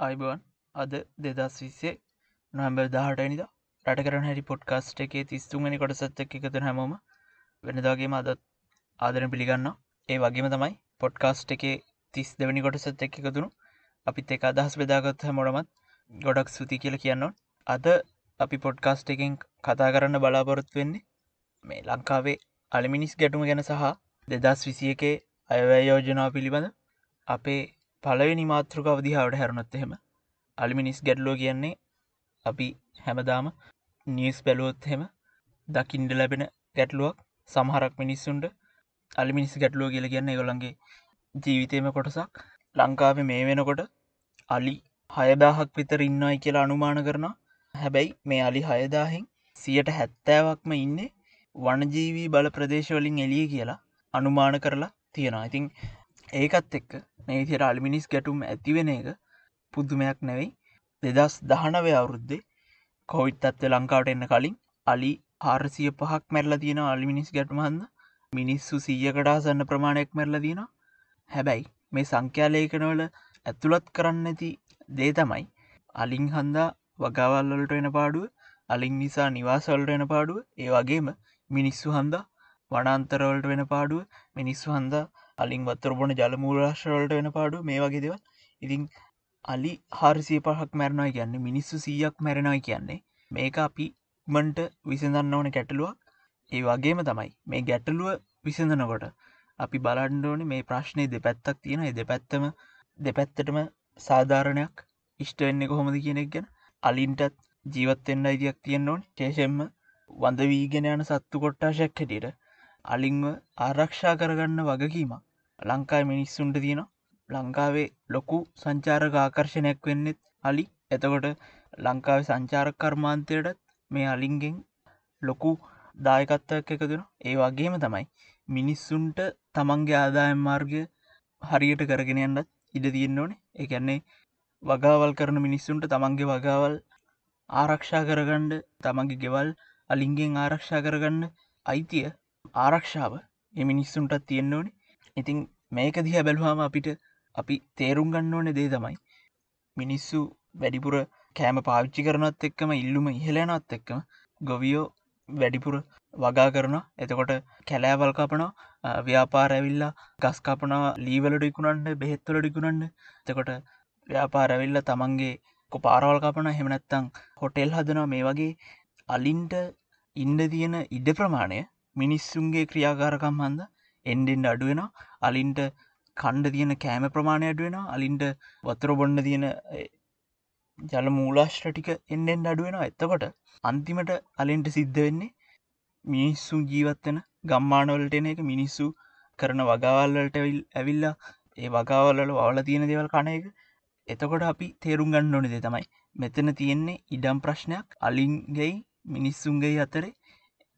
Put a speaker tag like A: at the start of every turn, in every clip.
A: අයිබවන් අද දෙදස් විස්සේ නොම්බර් දාහටනිද රට කරන හැරි පොඩ්කාස්ට් එකේ තිස්තුමනි කොටසත් එක් එකතු හැමෝම වෙනදාගේම අදත් ආදරන පිළිගන්න ඒ වගේම තමයි පොඩ්කාස්ට් එකේ තිස් දෙවැනි කොටසත් එක් එකතුුණු අපිත් එක අදහස් බෙදාගත් හැමොටමත් ගොඩක් සුති කියල කියන්න අද අපි පොඩ්කාස්ට් එකෙන් කතා කරන්න බලාපොරොත් වෙන්නේ මේ ලංකාවේ අලිමිනිස් ගැටුම ගැන සහ දෙදස් විසිය එකේ අයවැය යෝජනාව පිළිබඳ අපේ පලවෙනි මාතෘකාව දිහාවට හැරුණොත් එහෙම අලිමිනිස් ගැටලෝ කියන්නේ අපි හැමදාම නිස් බැලුවොත් හෙම දකිින්ඩ ලැබෙන ගැටලුවක් සමහරක් මිනිස්සුන්ට අලිමිනිස් ගැටලුව කියල කියන්න ගොළන්ගේ ජීවිතයම කොටසක්. ලංකාව මේ වෙනකොට අලි හයදාහක් විතර ඉන්නයි කියලා අනුමාන කරන හැබැයි මේ අලි හයදාහෙන් සියට හැත්තෑවක්ම ඉන්නේ වනජීවී බල ප්‍රදේශවලින් එලිය කියලා අනුමාන කරලා තියෙනවා. ඉතින් ඒකත් එක්ක නේතිර අල්මිනිස් ගැටුම් ඇතිවෙන එක පුද්දුමයක් නැවෙයි. දෙදස් දහනවය අවුරුද්දේ කොවිට් අත්ව ලංකාවට එන්න කලින් අලි ආරසිය පහක් මැරල තියෙන අල්මිනිස් ගැටුමහන්ද මිනිස්සු සීයකටාසන්න ප්‍රමාණයක් මැරල දින හැබැයි මේ සංඛ්‍යාලේකනවල ඇතුළත් කරන්න ඇති දේ තමයි අලින් හන්දා වගවල්ලට එන පාඩුව අලින් නිසා නිවාසවල්ට එන පාඩුව ඒ වගේම මිනිස්සු හන්දා වනන්තරවලට වෙන පාඩුව මිනිස්සු හන්දා අලින් වත්තර බොන ජලමූරශ්‍රවලට වෙන පාඩු මේ වගේ දෙව ඉතින් අලි හාරසිය පහක් මැරණයි කියන්නේ මිනිස්සු සීයක් මැරණයි කියන්නේ. මේක අපි මන්ට විසඳන්න ඕන ගැටලුවක්. ඒ වගේම තමයි මේ ගැටලුව විසඳනකොට අපි බලන්ඩෝන මේ ප්‍රශ්නය දෙපැත්තක් තියෙන දෙ පැත්තම දෙපැත්තටම සාධාරණයක් ඉෂ්ටවෙන්නේ කොහොමද කියනෙක් ගැන. අලින්ටත් ජීවත්තෙන්න්න අයිතියක් තියෙන්න්න ඕන්. ශේෂෙන්ම වඳ වීගෙන යන සත්තු කොට්ටාශයක් හැටියට. අලිංව ආරක්ෂා කරගන්න වගකීමක්. ලංකායි මිනිස්සුන්ට තියෙන ලංකාවේ ලොකු සංචාරක ආකර්ශණයක් වෙන්නෙත් අලි. එතකොට ලංකාව සංචාරක කර්මාන්තයටත් මේ අලින්ගෙන් ලොකු දායකත්වයක් එකතුන ඒ වගේම තමයි මිනිස්සුන්ට තමන්ගේ ආදායම් මාර්ගය හරියට කරගෙනයන්නත් ඉඩ තියෙන්න්න ඕනේ. එකන්නේ වගාවල් කරන මිනිස්සුන්ට තමන්ගේ වගාවල් ආරක්ෂා කරගණ්ඩ තමන්ගේ ගෙවල් අලින්ගෙන් ආරක්ෂා කරගන්න අයිතිය ආරක්ෂාව එමිනිස්සුන්ටත් තියෙන්න්න ඕනේ. ඉතිං මේක දිහ බැලුවාම අපිට අපි තේරුම් ගන්න ඕනෙ දේ තමයි මිනිස්සු වැඩිපුර කෑම පාවිච්චි කරනත් එක්කම ඉල්ලුම ඉහලනත් එක්කම ගොවියෝ වැඩිපුර වගා කරන එතකොට කැලෑවල් කපන ව්‍යාපාර ඇවිල්ලා ගස් කපනවා ලීවලඩිකුණන්ට බෙහෙත්වලඩිකුණන්න තකොට ව්‍යාපාරැවිල්ල තමන්ගේ කො පාරවල් කපන හෙමනැත්තං හොටෙල් හදනවා. මේ වගේ අලින්ට ඉන්ඩ තියෙන ඉඩ ප්‍රමාණය මිනිස්සුන්ගේ ක්‍රියාකාරකම් හන්ද එන්ඩෙන්ඩ අඩුවෙන අලින්ට කණ්ඩ තියෙන කෑම ප්‍රමාණය අඩුවෙන අලින්ට වතුර බොන්න තියෙන ජල මූලාශ්්‍රටික එන්නෙන් අඩුවෙන එත්තකොට අන්තිමට අලින්ට සිද්ධ වෙන්නේ මිනිස්සු ජීවත්වෙන ගම්මානවලට එන එක. මිනිස්සු කරන වගවල්ලට ඇවිල්ලා ඒ වගවල්ල වල තියෙන දෙවල් කණ එක. එතකොට අපි තේරුම් ගන්න ඕනෙදේ තමයි මෙතන තියෙන්නේ ඉඩම් ප්‍රශ්නයක්. අලින්ගෙයි මිනිස්සුන්ගේ අතරේ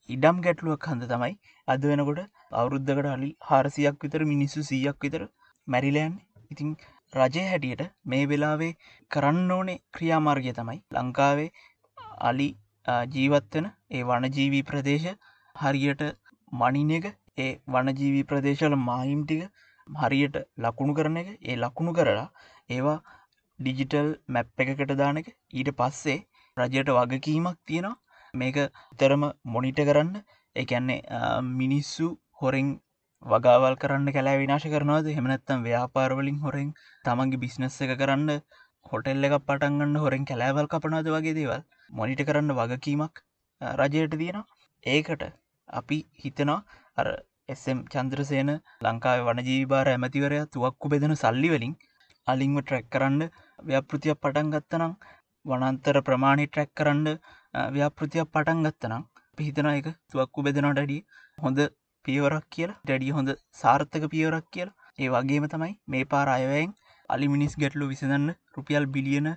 A: ඉඩම් ගැටලුවක් හන්ද තමයි අද වෙනකොට අවුරුද්ධකට අලි හාරසියක් විතර මිනිස්සු සීයක් විතර මැරිලෑන් ඉතිං රජය හැටියට මේ වෙලාවේ කරන්න ඕනේ ක්‍රියාමාර්ගය තමයි ලංකාවේ අලි ජීවත්වන ඒ වනජීවී ප්‍රදේශ හරියට මනින එක ඒ වනජීවී ප්‍රදේශවල මාහිම්ටික හරියට ලකුණු කරන එක. ඒ ලකුණු කරලා ඒවා ඩිජිටල් මැප් එකකට දානක ඊට පස්සේ රජයට වගකීමක් තියෙනවා. මේක තරම මොනිට කරන්න. එකන්නේ මිනිස්සු හොරෙන් වගවල් කරන්න කැලා විනාශ කරනවද? හෙමනත්තම් ව්‍යාපාරවලින් හොරෙන් තමන්ගේ බිස්නස් එක කරන්න හොටෙල්ල එක පටන්ගන්න හොරෙන් කැලෑවල් කපනද වගේ දේවල්? මොනිට කරන්න වගකීමක් රජයට තියෙනවා. ඒකට අපි හිතනවා අර එසම් චන්ද්‍රසයන ලංකාව වනජීවිභාර ඇමතිවරය තුවක්කු බෙදෙන සල්ලි වලින් අලිංව ට්‍රැක් කරන්න ව්‍යපෘතියක් පටන් ගත්තනම් වනන්තර ප්‍රමාණි ට්‍රැක් කරන්න ව්‍යාපෘතියක් පටන් ගත්තනම් පිහිතන එක තුවක්කු බෙදනට ඩිය හොඳ පියවරක් කියලා. ඩැඩිය හොඳ සාර්ථක පියවරක් කියලා. ඒ වගේම තමයි මේ පාර අයවයෙන් අලි මිනිස් ගැටලු විසඳන්න රුපියල් බිලියන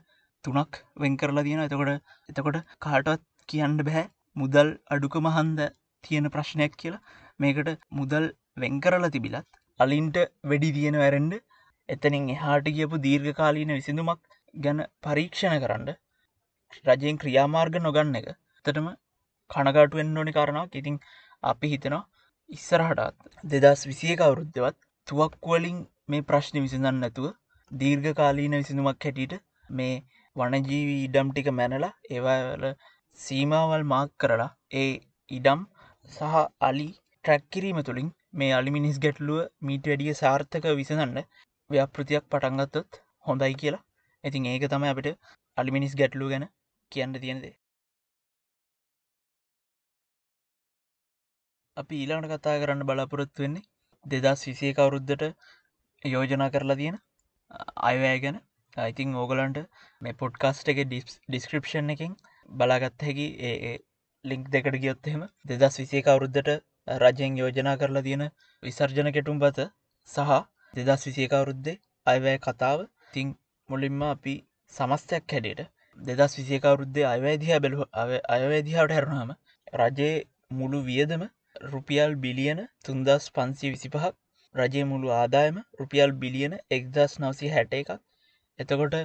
A: තුනක් වෙන් කරලා තියෙන එතකොට එතකොට කාටවත් කියන්න බැහැ මුදල් අඩුක මහන්ද තියෙන ප්‍රශ්නයක් කියලා. මේකට මුදල් වෙන් කරලා තිබිලත් අලින්ට වැඩි තියෙන වැරෙන්ඩ එතනින් එහාට කියපු දීර්ඝ කාලීන විසිඳුමක් ගැන පරීක්ෂණ කරන්න රජයෙන් ක්‍රියාමාර්ග නොගන්න එක තටම කනගාටුවෙන් ඕනි කාරණක් ඉතින් අපි හිතනවා ඉස්සරහටත්. දෙදස් විසිය කවුරුද්ධවත් තුවක්වලින් මේ ප්‍රශ්න විසිඳන්න නැතුව දීර්ඝ කාලීන විසිඳුමක් හැටියට මේ වනජීවී ඉඩම් ටික මැනලා ඒවල සීමාවල් මාක් කරලා ඒ ඉඩම් සහ අලි ට්‍රැක් කිරීම තුළින් මේ අලිමිනිස් ගැටලුව මීට වැඩිය සාර්ථක විසඳන්න ව්‍යපෘතියක් පටන්ගත්තොත් හොඳයි කියලා. ඉතින් ඒක තම අපිට අලිමිනිස් ගැටලු ගැන කියන්න තියෙනදේ අපි ඊලාට කතා කරන්න බලාපොරොත්තු වෙන්නේ දෙදස් විසේ කවුරුද්ධට යෝජනා කරලා තියෙන අයවෑ ගැන. ඉතිං ඕගලන්ට මේ පොඩ්කාස්ට එක ඩිස්ක්‍රපෂන් එකින් බලාගත්ත හැකි ඒ ලිංක් දෙකට ගියොත්හෙම දෙදස් විසේ කවුරුද්ධට රජයෙන් යෝජනා කරලා තියෙන විසර්ජන කෙටුම් පත සහ දෙදස් විසියකවරුද්දේ අයවැය කතාව. තිං මුලින්ම අපි සමස්තයක් හැඩට දෙදස් විසියකවරුද්දේ අයවැදිහ බැලු අයවැදිහාට හැරුණාම රජයේ මුළු වියදම රුපියල් බිලියන තුන්දස් පන්සි විසි පහක් රජයේ මුළු ආදායම රුපියල් බිලියන එක්දස් නවසි හැට එකක්. එතකොට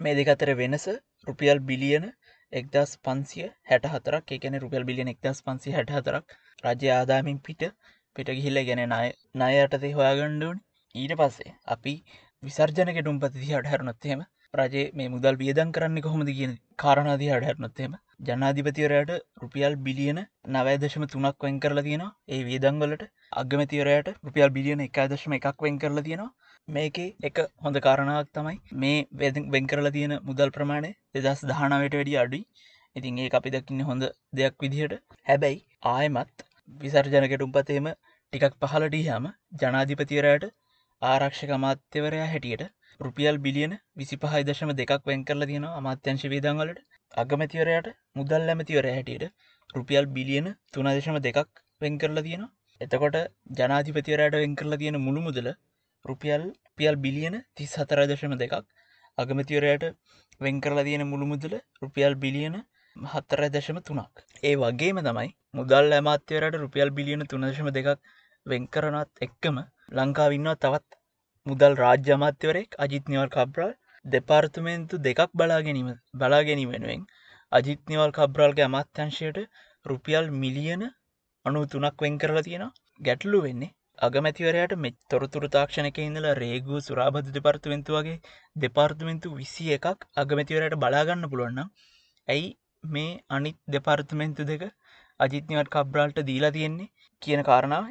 A: මේ දෙකතර වෙනස රුපියල් බිලියන එක්දස් පන්සිය හැට හතරක් එකන රුපියල් බිලියන එක්දස් පන්සි හැට හතරක් රජය ආදාමින් පිට පිට ගිහිල්ල ගැන නය නයටතේ හොයාගණ්ඩුවන් ඊට පස්සේ අපි විසර්ජනකටුම් පතිදිහට හැරනොත්තේම රජේ මේ මුදල් වියදන් කරන්න කොහොමද කියන කාරණාදී හට හැරනොත්තේම ජනාධිපතිවරයට රුපියල් බිලියන නවදශම තුනක් වෙන් කරලා තියෙනවා. ඒ වේදංවලට අගමතිවරයට රුපියල් බිලියන එකදශම එකක් වෙන් කරලා තියෙනවා. මේකේ එක හොඳ කාරණාවක් තමයි මේ වෙද වෙන් කරලා තියෙන මුදල් ප්‍රමාණය දෙදස් දහනාවට වැඩි අඩුයි. ඉතින් ඒ අපි දකින්න හොඳ දෙයක් විදිහට. හැබැයි ආයමත් විසර්ජනකටුම් පතේම ටිකක් පහලටහම ජනාධිපතිවරයට ආරක්ෂක අමාත්‍යවරයා හැටියට රුපියල් බිලියන විසි පහයි දශම දෙකක් වෙන් කරලා තියෙනවා අමාත්‍යංශ වේදංවලට අගමැතිවරයට මුදල් ඇමතිවර හැටියට රුපියල් බිලියන තුනදශම දෙකක් වෙන් කරලා තියෙනවා. එතකොට ජනාධිපතිවරයට වෙන් කරලා තියෙන මුළු මුදල රුපියල් පියල් බිලියන තිස් හතරදශම දෙකක්. අගමතිවරයට වෙන් කරලා තියෙන මුළු මුදල රුපියල් බිලියන හත්තර දශම තුනක්. ඒ වගේම තමයි මුදල් ඇමාත්‍යවරට රුපියල් බිලියන තුනදශම දෙකක් වෙන්කරනත් එක්කම ලංකාවින්නවා තවත් මුදල් රාජ්‍ය අමාත්‍යවරෙක් අජිත්නිවල් කබ්‍රල්. දෙපාර්තුමේන්තු දෙකක් බලාගැනීම බලාගැනීම වෙනුවෙන් අජිත්නිවල් කබ්‍රල්ගේ අමාත්‍යංශයට රුපියල් මිලියන අනු තුනක් වෙන් කරලා තියෙන ගැටලු වෙන්නේ අගමැතිවරයට මෙ තොරතුරු තාක්ෂණක ඉඳලා රේගූ සුරාබධ දෙපාර්තුමෙන්තු වගේ දෙපාර්තුමෙන්තු විසි එකක් අගමැතිවරයට බලාගන්න පුළුවන්න ඇයි මේ අනිත් දෙපාර්තුමෙන්තු දෙක අජිත්නිවට කබ්‍රාල්ට දීලා තියෙන්නේ කියන කාරණා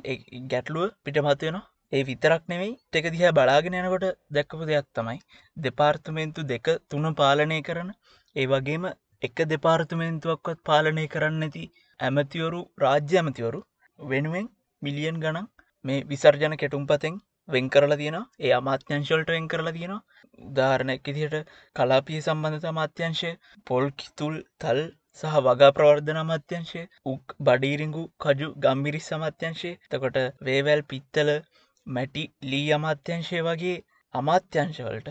A: ගැටලුව පිටමත්වෙනවා ඒ විතරක් නෙවෙයි එක දිහ බලාගෙන යනකොට දැක්කපු දෙයක් තමයි දෙපාර්තුමෙන්තු දෙක තුන පාලනය කරන ඒ වගේම එක දෙපාර්තුමෙන්තුවක්වත් පාලනය කරන්න ඇති ඇමතිවරු රාජ්‍ය ඇමතිවරු වෙනුවෙන් මිලියන් ගණන් මේ විසර්ජන කෙටුම් පතෙන් වෙන් කරලා තියෙනවා. ඒ අමාත්‍යංශවලට වෙන් කරලා තියෙනවා. උදාහරණයක් ඉදිහට කලාපිය සම්බන්ධත අමාත්‍යංශය පොල් කිතුල් තල් සහ වගා ප්‍රවර්ධන අමාත්‍යංශය උක් බඩීරිංගු කජු ගම්බිරි සමාත්‍යංශය තකොට වේවැල් පිත්තල මැටි ලී අමාත්‍යංශය වගේ අමාත්‍යංශවලට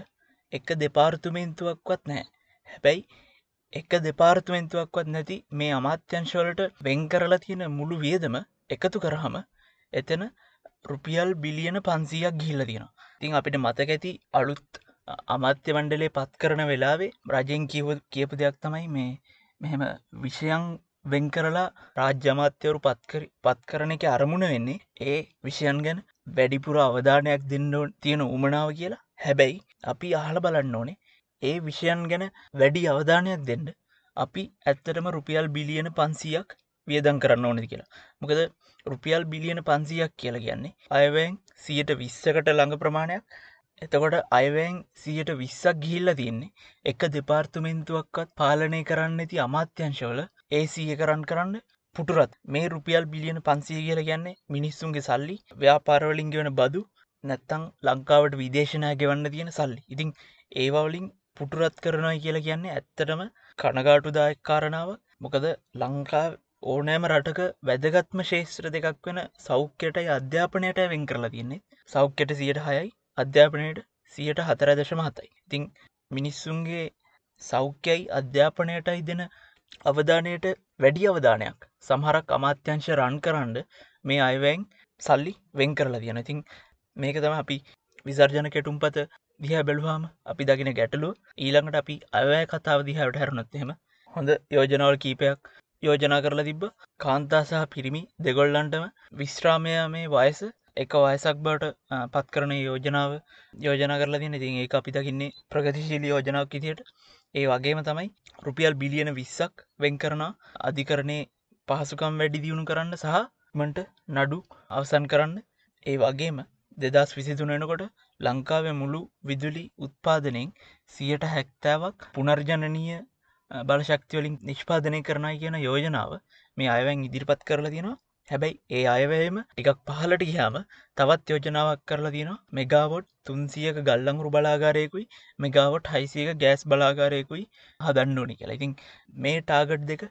A: එක දෙපාර්තුමේන්තුවක්වත් නෑ හැබැයි එක දෙපාර්තුමෙන්තුවක්වත් නැති මේ අමාත්‍යංශවලට වෙන් කරලා තියෙන මුළු වියදම එකතු කරහම එතන රුපියල් බිලියන පන්සියක් ගිහිල්ල තියෙනවා. තින් අපිට මතක ඇති අලුත් අමාත්‍ය වණ්ඩලේ පත් කරන වෙලාවේ රජයෙන් කිව කියපු දෙයක් තමයි මේ මෙහෙම විෂයන් වෙන් කරලා රාජ්‍යමාත්‍යවරු පත්කර පත් කරන එක අරමුණ වෙන්නේ ඒ විෂයන් ගැන වැඩිපුර අවධානයක් දෙන්නවන් තියෙන උමනාව කියලා? හැබැයි අපි අහල බලන්න ඕනේ. ඒ විෂයන් ගැන වැඩි අවධානයක් දෙන්න අපි ඇත්තටම රුපියල් බිලියන පන්සියක් වියදන් කරන්න ඕනද කියලා. මොකද රුපියල් බිලියන පන්සියක් කියල කියන්නේ අයවැන් සියට විස්සකට ළඟ ප්‍රමාණයක්. එතකොට අයවැන් සියට විස්සක් ගිහිල්ල තියන්නේ එක දෙපාර්තුමෙන්තුවක්වත් පාලනය කරන්න ඇති අමාත්‍යංශවල ඒ සීය කරන්න කරන්න පුටුරත්. මේ රුපියල් බිලියන පන්සිය කියල කියන්නේ මිනිස්සුන්ගේ සල්ලි ව්‍යාපාරවලින් ගෙවන බදු නැත්තං ලංකාවට විදේශනා ගෙවන්න තියෙන සල්ලි. ඉතිං ඒවවලින් පුටුරත් කරනවා කියලා කියන්නේ ඇත්තටම කනගාටුදායක් කාරණාව. මොකද ලංකා ඕනෑම රටක වැදගත්ම ශේෂත්‍ර දෙකක් වෙන සෞඛ්‍යයටයි අධ්‍යාපනයට වෙන් කරලා තියන්නේ. සෞඛ්‍යයට සියට හයයි අධ්‍යාපනයට සියට හතරදශම හතයි. ඉතිං මිනිස්සුන්ගේ සෞඛ්‍යයි අධ්‍යාපනයටයි දෙන අවධානයට වැඩි අවධානයක්. සමහරක් අමාත්‍යංශ රන් කරන්න මේ අයවැන් සල්ලි වෙන් කරලා තියෙන ඉතින් මේක තම අපි විසර්ජන කෙටුම්පත දිහ බැලුවාම අපි දකින ගැටලු ඊළඟට අපි අයවැය කතාව දිහට හැරුණොත්තෙම හොඳ යෝජනවල් කීපයක් යෝජනා කරලා තිබ්බ කාන්තා සහ පිරිමි දෙගොල්ලන්ටම විශ්‍රාමය මේ වයස එක වයසක් බට පත් කරන යෝජනාව යෝජනා කරලා තින ඉතින් ඒ අපි දකින්නේ ප්‍රගතිශීලි යෝජනාවක් ඉතියට ඒ වගේම තමයි රුපියල් බිලියන විස්සක් වෙන් කරන අධිකරණය පහසුකම් වැඩි දියුණු කරන්න සහ මට නඩු අවසන් කරන්න. ඒ වගේම දෙදස් විසිතුනනකොට ලංකාව මුළු විදුලි උත්පාදනයෙන් සියට හැක්තෑවක් පුනර්ජනනීය බලශක්තිවලින් නිෂ්පාදනය කරනයි කියන යෝජනාව මේ අයවැන් ඉදිරිපත් කරලා තියෙනවා. හැබැයි ඒ අයවැයම එකක් පහලට ගියාම තවත් යෝජනාවක් කරලා තියෙන මෙගාවොට් තුන්සියක ගල්ලංගුරු බලාගාරයකුයි මෙගාවොට් හයිසියක ගෑස් බලාගාරයකුයි හදන්න ඕනි කියලා. ඉතින් මේ ටාගට් දෙක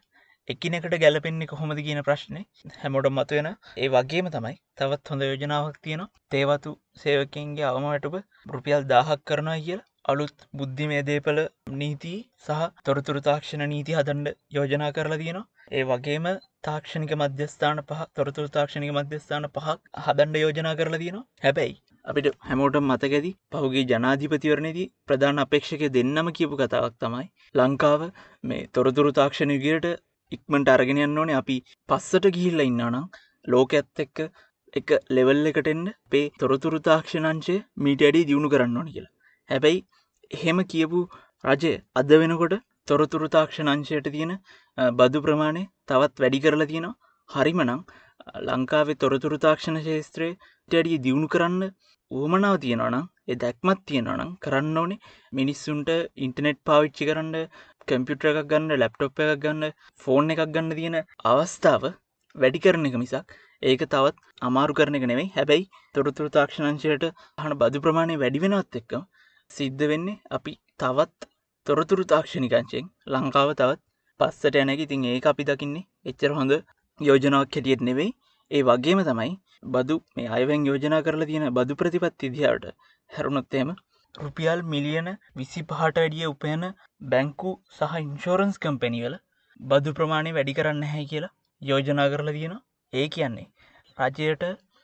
A: එකිනෙකට ගැලපෙන්නේ කොහොමද කියන ප්‍රශ්නය හැමෝට මතුවෙන. ඒ වගේම තමයි තවත් හොඳ යෝජනාවක් තියෙන තේවතු සේවකන්ගේ අවමටුප රුපියල් දාහක් කරනවා කියල අලුත් බුද්ධි මේ දේපල නීති සහ තොරතුරු තාක්ෂණ නීති හදන්ඩ යෝජනා කරලා තියෙනවා. ඒ වගේම තාක්ෂණික මධ්‍යස්ථාන පහ තොරතුරු තාක්ෂණික මධ්‍යස්ථාන පහක් හදන්ඩ යෝජනා කරලා තියෙනවා. හැබැයි අපිට හැමෝට මතකැති පහුගේ ජනාධිපතිවරණදී ප්‍රධාන අපේක්ෂක දෙන්නම කියපු කතාවක් තමයි ලංකාව මේ තොරතුරු තාක්ෂණ විගයට ඉක්මට අරගෙන යන්න ඕනේ. අපි පස්සට ගිහිල්ල ඉන්නනම් ලෝක ඇත් එක්ක එක ලෙවල් එකටෙන්න්න පේ තොරතුරු තාක්ෂණංශය මීට අඩි දියුණු කරන්න ඕනි කියලා. හැබැයි එහෙම කියපු රජය අද වෙනකොට තොරතුරු තාක්ෂණංශයට තියෙන බදු ප්‍රමාණය තවත් වැඩි කරලා තියෙනවා. හරිමනං ලංකාවේ තොරතුරු තාක්ෂණ ශේත්‍රයේ ටඩිය දියුණු කරන්න ඌමනාව තියෙනවනම් එ දැක්මත් තියෙනවනම් කරන්න ඕනේ. මිනිස්සුන්ට ඉන්ටනෙට් පාවිච්චි කරන්න කම්පියුටර එකක් ගන්න ලැප්ටොප් එකක් ගන්න ෆෝන් එකක් ගන්න තියෙන අවස්ථාව වැඩි කරන එක මිසක් ඒක තවත් අමාරු කරන එක නෙවෙයි හැබැයි තොරතුරු තාක්ෂණංශයට හන බදු ප්‍රමාණය වැඩි වෙනවත් එක්ක සිද්ධ වෙන්නේ අපි තවත් තොරතුරු තාක්ෂණිකංචයෙන් ලංකාව තවත් පස්සට යනැක ඉතින් ඒ අපි දකින්නේ එච්චර හොඳ යෝජනාවක් හැටියට නෙවෙයි. ඒ වගේම තමයි බදු මේ අයවැන් යෝජනා කරලා තියෙන බදු ප්‍රතිපත් ඉදිහාට හැරුණොත්තේම රුපියල් මිලියන විසි පහට වැඩිය උපයන බැංකු සහ ඉන්ශෝරන්ස් කම්පැනිවල බදු ප්‍රමාණය වැඩි කරන්න හැ කියලා යෝජනා කරලා තියෙනවා. ඒ කියන්නේ රජයට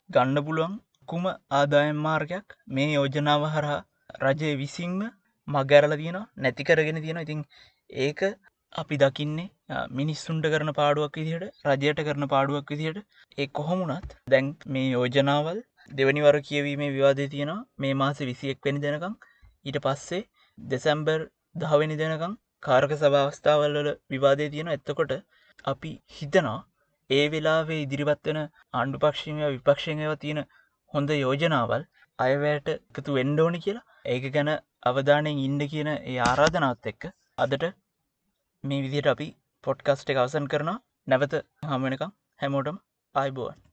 A: ගන්න පුළුවන් කුම ආදායම් මාර්ගයක් මේ යෝජනාව හරහා රජය විසින්ම මගැරල තියෙනවා නැති කරගෙන තියෙන ඉතින් ඒක අපි දකින්නේ මිනිස්සුන්ට කරන පාඩුවක් විදිහට රජයට කරන පාඩුවක් විදිහට. ඒ කොහොමුණත් දැන් මේ යෝජනාවල් දෙවනිවර කියවීමේ විවාදය තියෙනවා. මේ මාස විසියෙක් වැනි දෙනකං ඊට පස්සේ දෙසැම්බර් දහවැනි දෙනකං කාරක සභාවස්ථාවල්වල විවාදය තියෙන එත්තකොට අපි හිතනවා ඒ වෙලාවේ ඉදිරිපත් වෙන ආණ්ඩු පක්ෂණය විපක්ෂණයව තියෙන හොඳ යෝජනාවල් අයවැයට එකතු වෙන්ඩෝනි කියලා. ඒක ගැන අවධානයෙන් ඉන්ඩ කියන ඒ ආරාධනාවත් එක්ක අදට මේ විදියට අපි පොඩ්කස්ට එක අවසන් කරනවා. නැවත හමනකම් හැමෝටම ආයිබෝවන්.